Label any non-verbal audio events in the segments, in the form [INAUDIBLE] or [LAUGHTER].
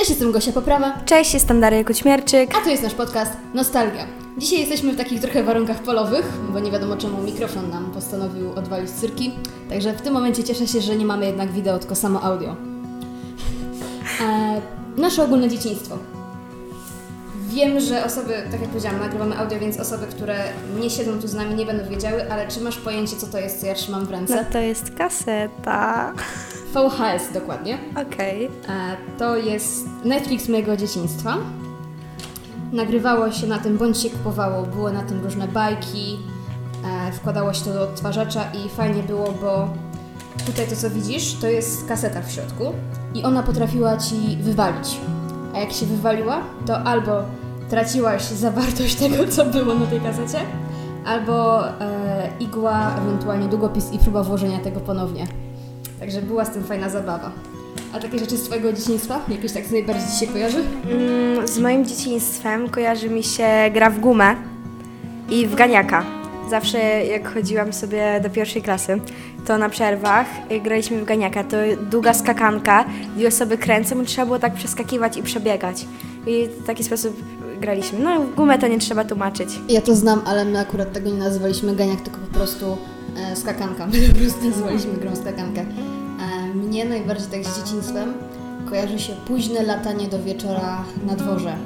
Cześć, jestem Gosia Poprawa, Cześć, jestem Daria Kućmierczyk. a to jest nasz podcast Nostalgia. Dzisiaj jesteśmy w takich trochę warunkach polowych, bo nie wiadomo czemu mikrofon nam postanowił odwalić cyrki. Także w tym momencie cieszę się, że nie mamy jednak wideo, tylko samo audio. E, nasze ogólne dzieciństwo. Wiem, że osoby, tak jak powiedziałam, nagrywamy audio, więc osoby, które nie siedzą tu z nami, nie będą wiedziały, ale czy masz pojęcie, co to jest, co ja trzymam w No ręce? to jest kaseta. VHS dokładnie. Okej. E, To jest Netflix mojego dzieciństwa. Nagrywało się na tym, bądź się kupowało, były na tym różne bajki, e, wkładało się to do odtwarzacza i fajnie było, bo tutaj to co widzisz, to jest kaseta w środku i ona potrafiła Ci wywalić. A jak się wywaliła, to albo traciłaś zawartość tego, co było na tej kasecie, albo e, igła, ewentualnie długopis i próba włożenia tego ponownie. Także była z tym fajna zabawa. A takie rzeczy z Twojego dzieciństwa? Jakieś tak najbardziej Ci się kojarzy? Mm, z moim dzieciństwem kojarzy mi się gra w gumę i w ganiaka. Zawsze jak chodziłam sobie do pierwszej klasy, to na przerwach y, graliśmy w ganiaka. To długa skakanka, dwie osoby kręcą i trzeba było tak przeskakiwać i przebiegać. I w taki sposób graliśmy. No w gumę to nie trzeba tłumaczyć. Ja to znam, ale my akurat tego nie nazywaliśmy ganiak, tylko po prostu e, skakanka. My po prostu nazywaliśmy grą skakankę. E, mnie najbardziej tak z dzieciństwem kojarzy się późne latanie do wieczora na dworze.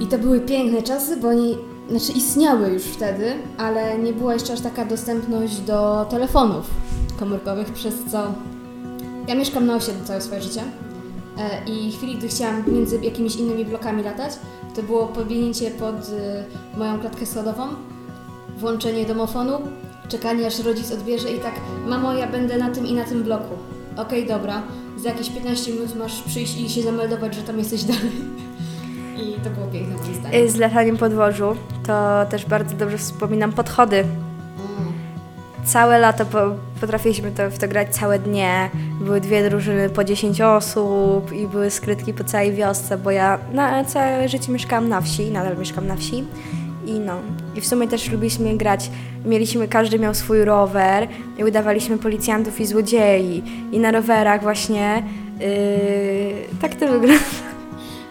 I to były piękne czasy, bo oni, znaczy istniały już wtedy, ale nie była jeszcze aż taka dostępność do telefonów komórkowych, przez co ja mieszkam na osiedlu całe swoje życie. E, I chwili, gdy chciałam między jakimiś innymi blokami latać, to było podbiegnięcie pod y, moją klatkę schodową, włączenie domofonu, czekanie aż rodzic odbierze i tak, mamo, ja będę na tym i na tym bloku. Okej, dobra, za jakieś 15 minut masz przyjść i się zameldować, że tam jesteś dalej. [LAUGHS] I to było piękne moim zdaniem. Y, Z lataniem po dworzu to też bardzo dobrze wspominam podchody. Mm. Całe lato po, potrafiliśmy to, w to grać całe dnie. Były dwie drużyny po 10 osób i były skrytki po całej wiosce, bo ja na całe życie mieszkałam na wsi, nadal mieszkam na wsi. I no, i w sumie też lubiliśmy grać. Mieliśmy, każdy miał swój rower i udawaliśmy policjantów i złodziei. I na rowerach właśnie yy, tak to wygląda.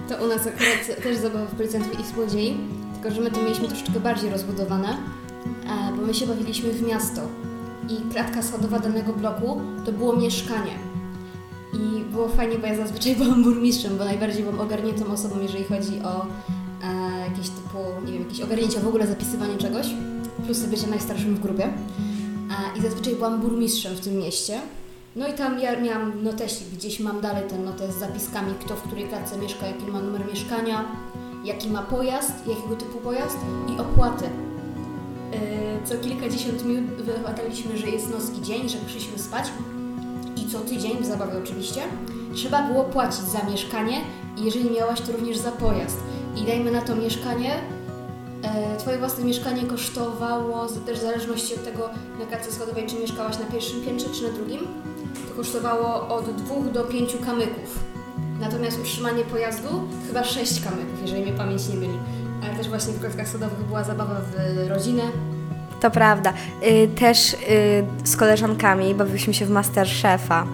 To u nas akurat też zabawa w policjantów i złodziei, tylko że my to mieliśmy troszeczkę bardziej rozbudowane, e, bo my się bawiliśmy w miasto i klatka schodowa danego bloku to było mieszkanie. I było fajnie, bo ja zazwyczaj byłam burmistrzem, bo najbardziej byłam ogarniętą osobą, jeżeli chodzi o jakieś typu, nie wiem, jakieś ogarnięcia, w ogóle zapisywanie czegoś, plus bycie najstarszym w grupie. E, I zazwyczaj byłam burmistrzem w tym mieście. No i tam ja miałam notesik, gdzieś mam dalej ten notes z zapiskami, kto w której klatce mieszka, jaki ma numer mieszkania, jaki ma pojazd, jakiego typu pojazd i opłaty. Yy, co kilkadziesiąt minut wypłataliśmy, że jest noc i dzień, że przyszliśmy spać i co tydzień, w zabawie oczywiście, trzeba było płacić za mieszkanie i jeżeli miałaś, to również za pojazd. I dajmy na to mieszkanie, e, Twoje własne mieszkanie kosztowało, też w zależności od tego na klatce schodowej, czy mieszkałaś na pierwszym piętrze, czy na drugim, to kosztowało od 2 do 5 kamyków. Natomiast utrzymanie pojazdu chyba 6 kamyków, jeżeli mnie pamięć nie myli. Ale też właśnie w klatkach schodowych była zabawa w rodzinę. To prawda. Y, Też y, z koleżankami bawiliśmy się w Masterchefa.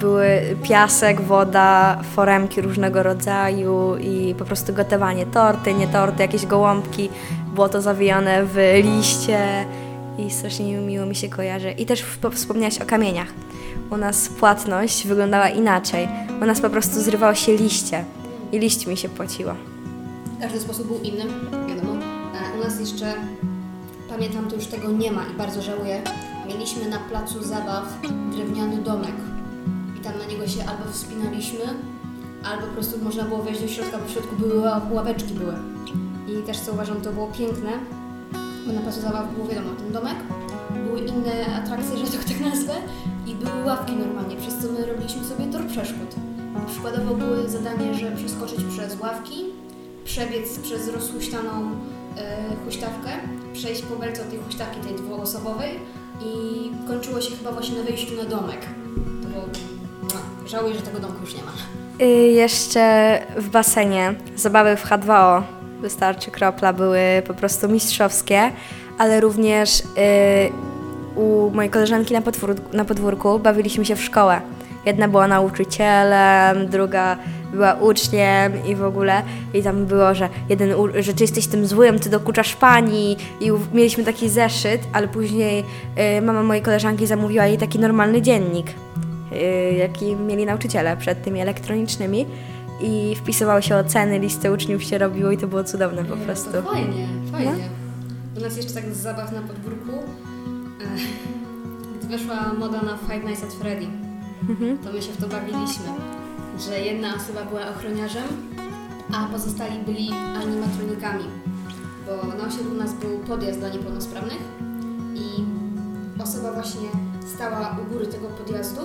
Były piasek, woda, foremki różnego rodzaju i po prostu gotowanie. Torty, nie torty, jakieś gołąbki. Było to zawijane w liście i strasznie miło mi się kojarzy. I też wspomniałaś o kamieniach. U nas płatność wyglądała inaczej. U nas po prostu zrywało się liście i liść mi się płaciło. Każdy sposób był inny, wiadomo. E, U nas jeszcze, pamiętam, to już tego nie ma i bardzo żałuję. Mieliśmy na placu zabaw drewniany domek i tam na niego się albo wspinaliśmy, albo po prostu można było wejść do środka, bo w środku były ła- ławeczki były. I też co uważam, to było piękne, bo na placu zabaw było wiadomo, ten domek, były inne atrakcje, że tak tak nazwę, i były ławki normalnie, przez co my robiliśmy sobie tor przeszkód. Przykładowo były zadanie, że przeskoczyć przez ławki, przebiec przez rozhuśtaną e, huśtawkę, przejść po belce od tej huśtawki, tej dwuosobowej i kończyło się chyba właśnie na wejściu na domek. Żałuję, że tego domku już nie ma. Y, jeszcze w basenie zabawy w H2O, wystarczy kropla, były po prostu mistrzowskie, ale również y, u mojej koleżanki na podwórku, na podwórku bawiliśmy się w szkołę. Jedna była nauczycielem, druga była uczniem i w ogóle. I tam było, że jeden, że ty jesteś tym złym, ty dokuczasz pani. I mieliśmy taki zeszyt, ale później y, mama mojej koleżanki zamówiła jej taki normalny dziennik, jaki mieli nauczyciele przed tymi elektronicznymi. I wpisywały się oceny, listy uczniów się robiło i to było cudowne po Nie, prostu. To fajnie, fajnie. No. U nas jeszcze tak z zabaw na podwórku, e, gdy weszła moda na Five Nights at Freddy, Mhm. to my się w to bawiliśmy, że jedna osoba była ochroniarzem, a pozostali byli animatronikami, bo na osiedlu u nas był podjazd dla niepełnosprawnych i osoba właśnie stała u góry tego podjazdu,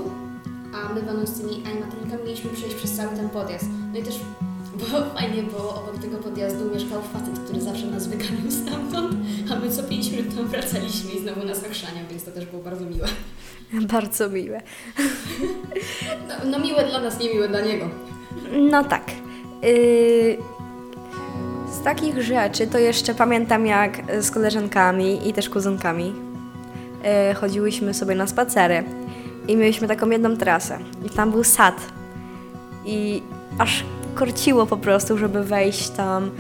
a my będąc tymi animatronikami mieliśmy przejść przez cały ten podjazd. No i też [LAUGHS] było fajnie, bo obok tego podjazdu mieszkał facet, który zawsze nas wyganiał stamtąd, a my co 5 minut tam wracaliśmy i znowu nas ochrzaniał, więc to też było bardzo miłe. [LAUGHS] Bardzo miłe. No, no miłe dla nas, niemiłe dla niego. No tak. Yy, z takich rzeczy to jeszcze pamiętam jak z koleżankami i też kuzynkami yy, chodziłyśmy sobie na spacery i mieliśmy taką jedną trasę. I tam był sad. I aż korciło po prostu, żeby wejść tam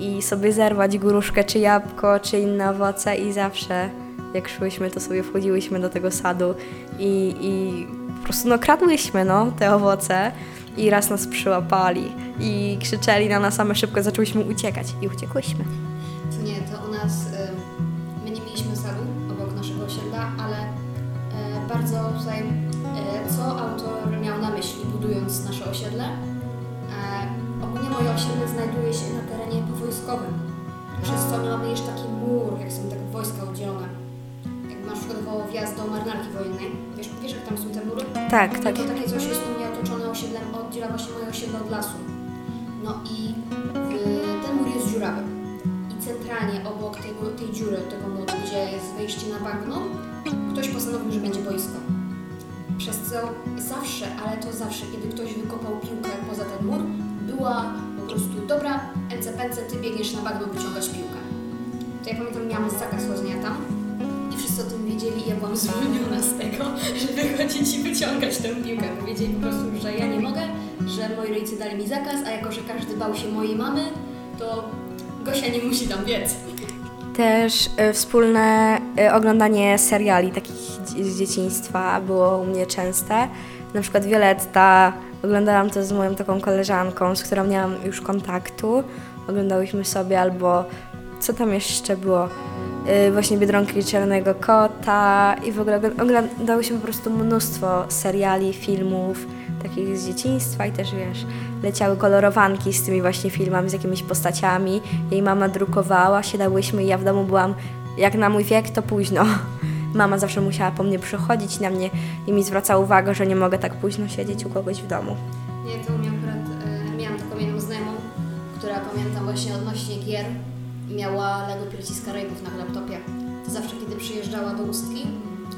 i sobie zerwać gruszkę czy jabłko czy inne owoce. I zawsze jak szłyśmy to sobie wchodziłyśmy do tego sadu. I, i po prostu no kradłyśmy no te owoce. I raz nas przyłapali. I krzyczeli na nas, a my szybko zaczęłyśmy uciekać. I uciekłyśmy. Budując nasze osiedle. E, ogólnie moje osiedle znajduje się na terenie powojskowym, przez co my mamy jeszcze taki mur, jak są tak wojska oddzielone. Jak na przykład wjazd do marynarki wojennej, wiesz, wiesz jak tam są te mury? Tak, tak. To takie coś jest u mnie otoczone osiedlem, oddziela właśnie moje osiedle od lasu. No i y, ten mur jest dziurawy. I centralnie obok tego, tej dziury, tego muru, gdzie jest wejście na bagno, ktoś postanowił, że będzie boisko. Zawsze, ale to zawsze, kiedy ktoś wykopał piłkę poza ten mur, była po prostu dobra, NCPC, ty biegniesz na bagno wyciągać piłkę. To ja pamiętam, miałam zakaz chodzenia tam i wszyscy o tym wiedzieli i ja byłam zwolniona z tego, [LAUGHS] żeby chodzić i wyciągać tę piłkę. Wiedzieli po prostu, że ja nie mogę, że moi rodzice dali mi zakaz, a jako, że każdy bał się mojej mamy, to Gosia nie musi tam biec. Też y, wspólne y, oglądanie seriali takich z dzieciństwa było u mnie częste. Na przykład Violetta, oglądałam to z moją taką koleżanką, z którą miałam już kontaktu. Oglądałyśmy sobie albo co tam jeszcze było? Y, właśnie Biedronki Czarnego Kota i w ogóle ogl- oglądałyśmy po prostu mnóstwo seriali, filmów takich z dzieciństwa i też wiesz, leciały kolorowanki z tymi właśnie filmami, z jakimiś postaciami. Jej mama drukowała, siadałyśmy i ja w domu byłam, jak na mój wiek, to późno. [LAUGHS] Mama zawsze musiała po mnie przychodzić na mnie i mi zwracała uwagę, że nie mogę tak późno siedzieć u kogoś w domu. Nie, to miałam akurat, e, miałam taką jedną znajomą, która pamiętam właśnie odnośnie gier, miała Lego Piraci z na laptopie. To zawsze, kiedy przyjeżdżała do Ustki,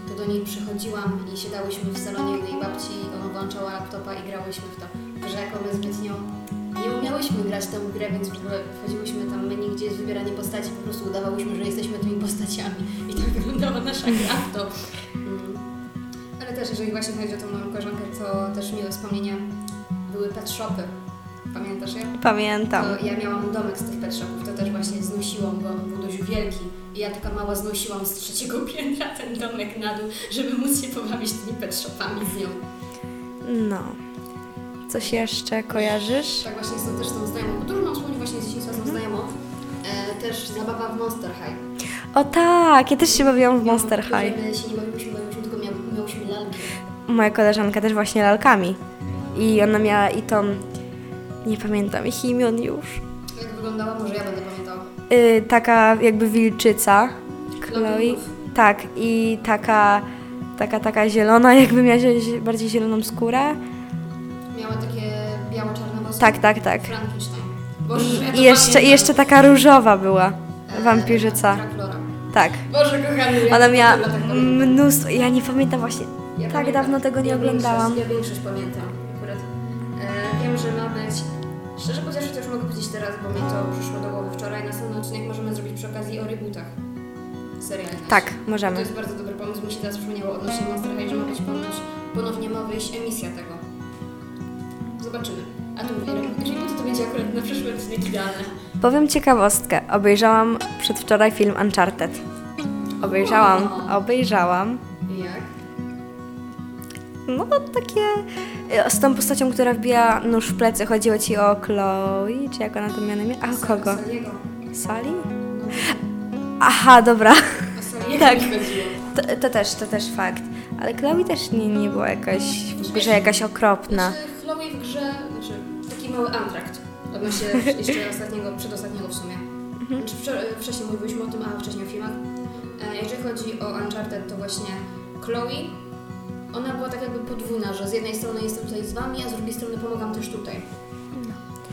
to do niej przychodziłam i siadałyśmy w salonie jej babci, ona włączała laptopa i grałyśmy w to. Że jako my zbytnio nie umiałyśmy grać tę grę, więc w ogóle wchodziłyśmy tam menu, gdzie jest wybieranie postaci, po prostu udawałyśmy, że jesteśmy tymi postaciami. I tak wyglądała nasza gra w to. Mm. Ale też, jeżeli właśnie chodzi o tą moją koleżankę, to też miłe wspomnienia były pet shopy. Pamiętasz je? Pamiętam. To ja miałam domek z tych pet shopów, to też właśnie znosiłam go, on był dość wielki. I ja taka mała znosiłam z trzeciego [LAUGHS] piętra ten domek na dół, żeby móc się pobawić tymi pet shopami z nią. No. Coś jeszcze kojarzysz? Tak właśnie tą też tą znajomą, bo dużo mam wspomnień właśnie z dzieciństwa tą znajomą. E, też zabawa w Monster High. O tak, ja też się bawiłam w Monster High. My się nie bawiłyśmy, bawiłyśmy tylko mia miałyśmy lalki. Moja koleżanka też właśnie lalkami. I ona miała i tą, nie pamiętam ich imion już. Jak wyglądała, może ja będę pamiętała. Y, taka jakby wilczyca, Chloe. Tak, i taka, taka, taka zielona, [LAUGHS] jakby miała zie- bardziej zieloną skórę. Tak, tak, tak. Frankenstein. Boże, że ja to I jeszcze, i jeszcze taka różowa była, E, wampirzyca. Tak. Boże, kochany, ja Ona to miała tak mnóstwo, ja nie pamiętam właśnie, Ja tak pamiętam. dawno tego nie ja oglądałam. Większość, ja większość pamiętam akurat. E, wiem, że ma być... Szczerze powiedziawszy, to już mogę powiedzieć teraz, bo mi to przyszło do głowy wczoraj. Następny odcinek możemy zrobić przy okazji o rebootach seriali. Tak, To możemy. jest bardzo dobry pomysł. Mi się teraz przypomniało odnośnie Monster High, że ma być ponoć, ponownie ma wyjść emisja tego. Zobaczymy. A tu mówię, jeżeli to, to będzie akurat na przyszły odcinek idealne. Powiem ciekawostkę. Obejrzałam przedwczoraj film Uncharted. Obejrzałam, obejrzałam. I jak? No takie... e, Z tą postacią, która wbija nóż w plecy. Chodziło ci o Chloe, czy jak ona to imię? A o kogo? Saliego. No, Aha, dobra. o Saliego Tak. To, to też, to też fakt. Ale Chloe też nie, nie była jakaś w grze jakaś okropna. Znaczy, Chloe w grze, znaczy mały antrakt odnośnie [LAUGHS] jeszcze ostatniego, przedostatniego w sumie. Mhm. Znaczy, wcze- wcześniej mówiliśmy o tym, a wcześniej o filmach. E, jeżeli chodzi o Uncharted, to właśnie Chloe, ona była tak jakby podwójna, że z jednej strony jestem tutaj z wami, a z drugiej strony pomagam też tutaj.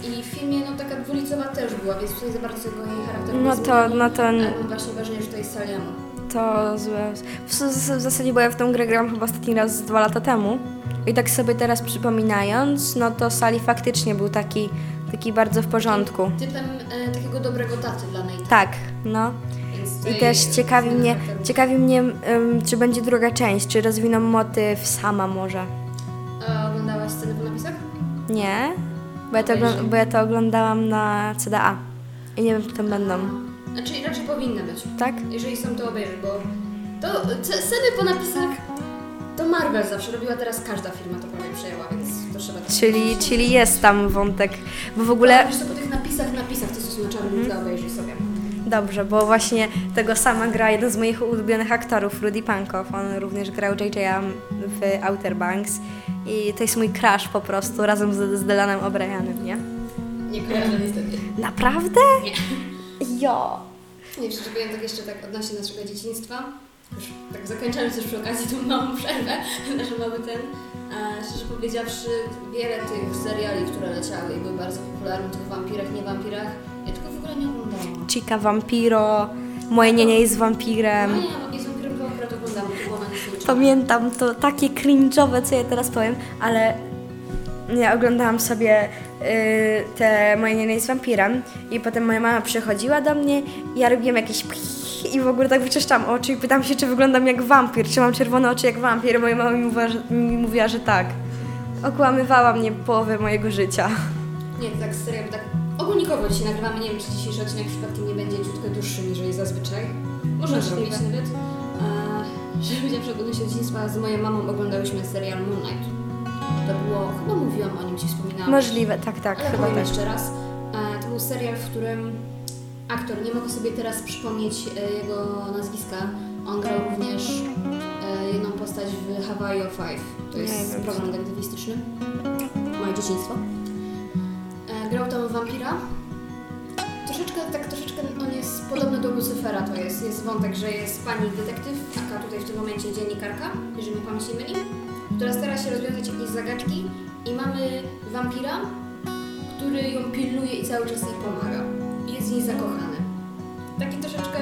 I w filmie no taka dwulicowa też była, więc tutaj za bardzo tego jej charakteru No nie to, no to, mam właśnie wrażenie, że to jest Saliemu. to złe. W, w, w zasadzie, bo ja w tą grę grałam chyba ostatni raz dwa lata temu. I tak sobie teraz przypominając, no to Sally faktycznie był taki, taki bardzo w porządku. Typem e, takiego dobrego taty dla Nate'a. Tak, no. I też ciekawi mnie, ciekawi mnie, czy będzie druga część, czy rozwiną motyw sama może. A oglądałaś sceny po napisach? Nie? Bo ja to, ogl- bo ja to oglądałam na CDA. I nie wiem, czy tam będą. Znaczy raczej powinny być. Tak? Jeżeli są, to obejrzyj, bo to c- sceny po napisach to Marvel zawsze robiła, teraz każda firma to prawie przejęła, więc to trzeba tak Czyli, czyli jest tam wątek, bo w ogóle... Ale wiesz co, po tych napisach, napisach, to są na czarnym tle, obejrzyj sobie. Dobrze, bo właśnie tego sama gra jeden z moich ulubionych aktorów, Rudy Pankow. On również grał JJ'a w Outer Banks i to jest mój crush po prostu, razem z, z Dylanem O'Brienem, nie? Nie kojarzę niestety. Naprawdę? Nie. Jo. Nie, powiem tak jeszcze tak odnośnie naszego dzieciństwa. Tak zakończając już przy okazji tą małą przerwę, [LAUGHS] nasz mały ten. A szczerze powiedziawszy, wiele tych seriali, które leciały i były bardzo popularne, tych wampirach, nie wampirach, ja tylko w ogóle nie oglądałam. Chica Vampiro, moje nienie jest No wampirem. nie, z wampirem to akurat oglądałam, to było na Netflixie. Pamiętam to takie cringe'owe, co ja teraz powiem, ale ja oglądałam sobie y, te moje nienie jest wampirem i potem moja mama przychodziła do mnie i ja robiłam jakieś i w ogóle tak wyczyszczałam oczy i pytam się, czy wyglądam jak wampir, czy mam czerwone oczy jak wampir. Moja mama mi mówiła, że, mi mówiła, że tak. Okłamywała mnie połowę mojego życia. Nie, tak serio, tak ogólnikowo dzisiaj nagrywamy, nie wiem, czy dzisiejszy odcinek przypadkiem nie będzie ciutkę dłuższy niż zazwyczaj. Można Możliwe. zrobić nawet. A, że powiedziałam, że odnośnie dzieciństwa z moją mamą oglądałyśmy serial Moonlight. To było, chyba mówiłam o nim, Ci wspominałam. Możliwe, tak, tak, Ale chyba powiem tak. jeszcze raz. E, To był serial, w którym aktor, nie mogę sobie teraz przypomnieć e, jego nazwiska, on grał również e, jedną postać w Hawaii of Five. To jest program detektywistyczny. Moje dzieciństwo. E, Grał tam wampira. Troszeczkę, tak troszeczkę on jest podobny do Lucyfera, to jest, jest wątek, że jest pani detektyw, taka tutaj w tym momencie dziennikarka, jeżeli mnie pamięć nie myli, która stara się rozwiązać jakieś zagadki i mamy wampira, który ją pilnuje i cały czas jej pomaga. Niej zakochany. Taki troszeczkę...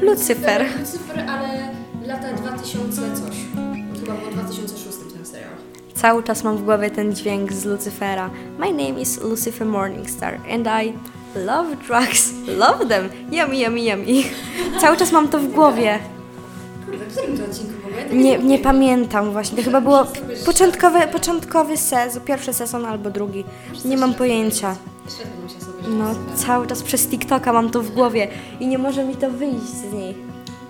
Lucyfer. Lucyfer, ale lata 2000 coś. Chyba było 2006 ten serial. Cały czas mam w głowie ten dźwięk z Lucyfera. My name is Lucifer Morningstar and I love drugs, love them, yummy, yummy, yummy. Cały czas mam to w głowie. Kurde, w którym to odcinku w ogóle? Nie, nie pamiętam właśnie. To chyba było początkowy, początkowy sezon, pierwszy sezon albo drugi. Nie mam pojęcia. Powiedzieć. Świetnie muszę sobie No, cały czas przez TikToka mam to w głowie i nie może mi to wyjść z niej.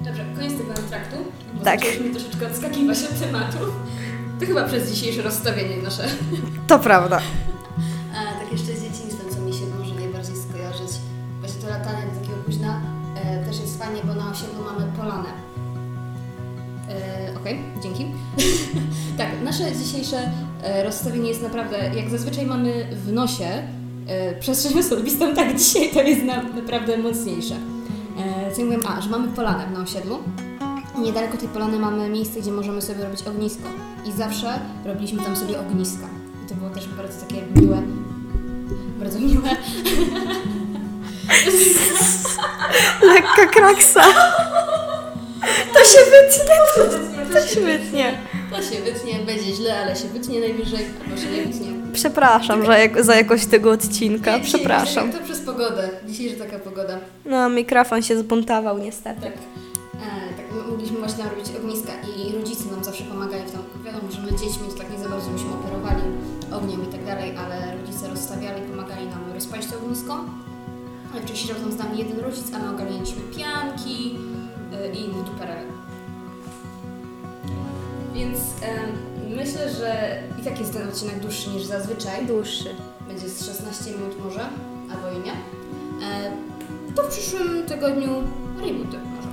Dobrze, koniec tego traktu, bo Tak. zaczęliśmy troszeczkę odskakiwać od tematu. To chyba przez dzisiejsze rozstawienie nasze. To prawda. A tak jeszcze z dzieciństwem, co mi się może najbardziej skojarzyć. Właśnie to latanie do takiego późna e, też jest fajnie, bo na osiedlu mamy polanę. E, Okej, dzięki. [LAUGHS] tak, nasze dzisiejsze e, rozstawienie jest naprawdę, jak zazwyczaj mamy w nosie e, przestrzeń osobistą, tak [LAUGHS] dzisiaj to jest na, naprawdę mocniejsze. E, co mówię, a, że mamy polanę na osiedlu. I Niedaleko tej polany mamy miejsce, gdzie możemy sobie robić ognisko. I zawsze robiliśmy tam sobie ogniska. I to było też bardzo takie miłe. Bardzo miłe. [LAUGHS] Lekka kraksa. To się wytnie. To się wytnie. To się wytnie, będzie źle, ale się wytnie najwyżej, albo się nie wytnie. Przepraszam że jak, za jakość tego odcinka. Dzisiaj- Przepraszam. To przez pogodę. Dzisiejsza taka pogoda. No, mikrofon się zbuntował niestety. Tak. E, tak mogliśmy właśnie tam robić ogniska i rodzice nam zawsze pomagali w tym. Wiadomo, że my dziećmi to tak nie za bardzo byśmy operowali ogniem i tak dalej, ale rodzice rozstawiali rozpalić to ognisko. Oczywiście siedział tam z nami jeden rodzic, a my ogarnialiśmy pianki y, i inne duperele. Więc em, myślę, że i tak jest ten odcinek dłuższy niż zazwyczaj. Dłuższy. Będzie z 16 minut może, albo i nie. E, to w przyszłym tygodniu rebooty może.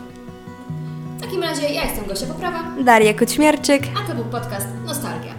W takim razie ja jestem Gosia Poprawa, Daria Kućmierczyk. a to był podcast Nostalgia.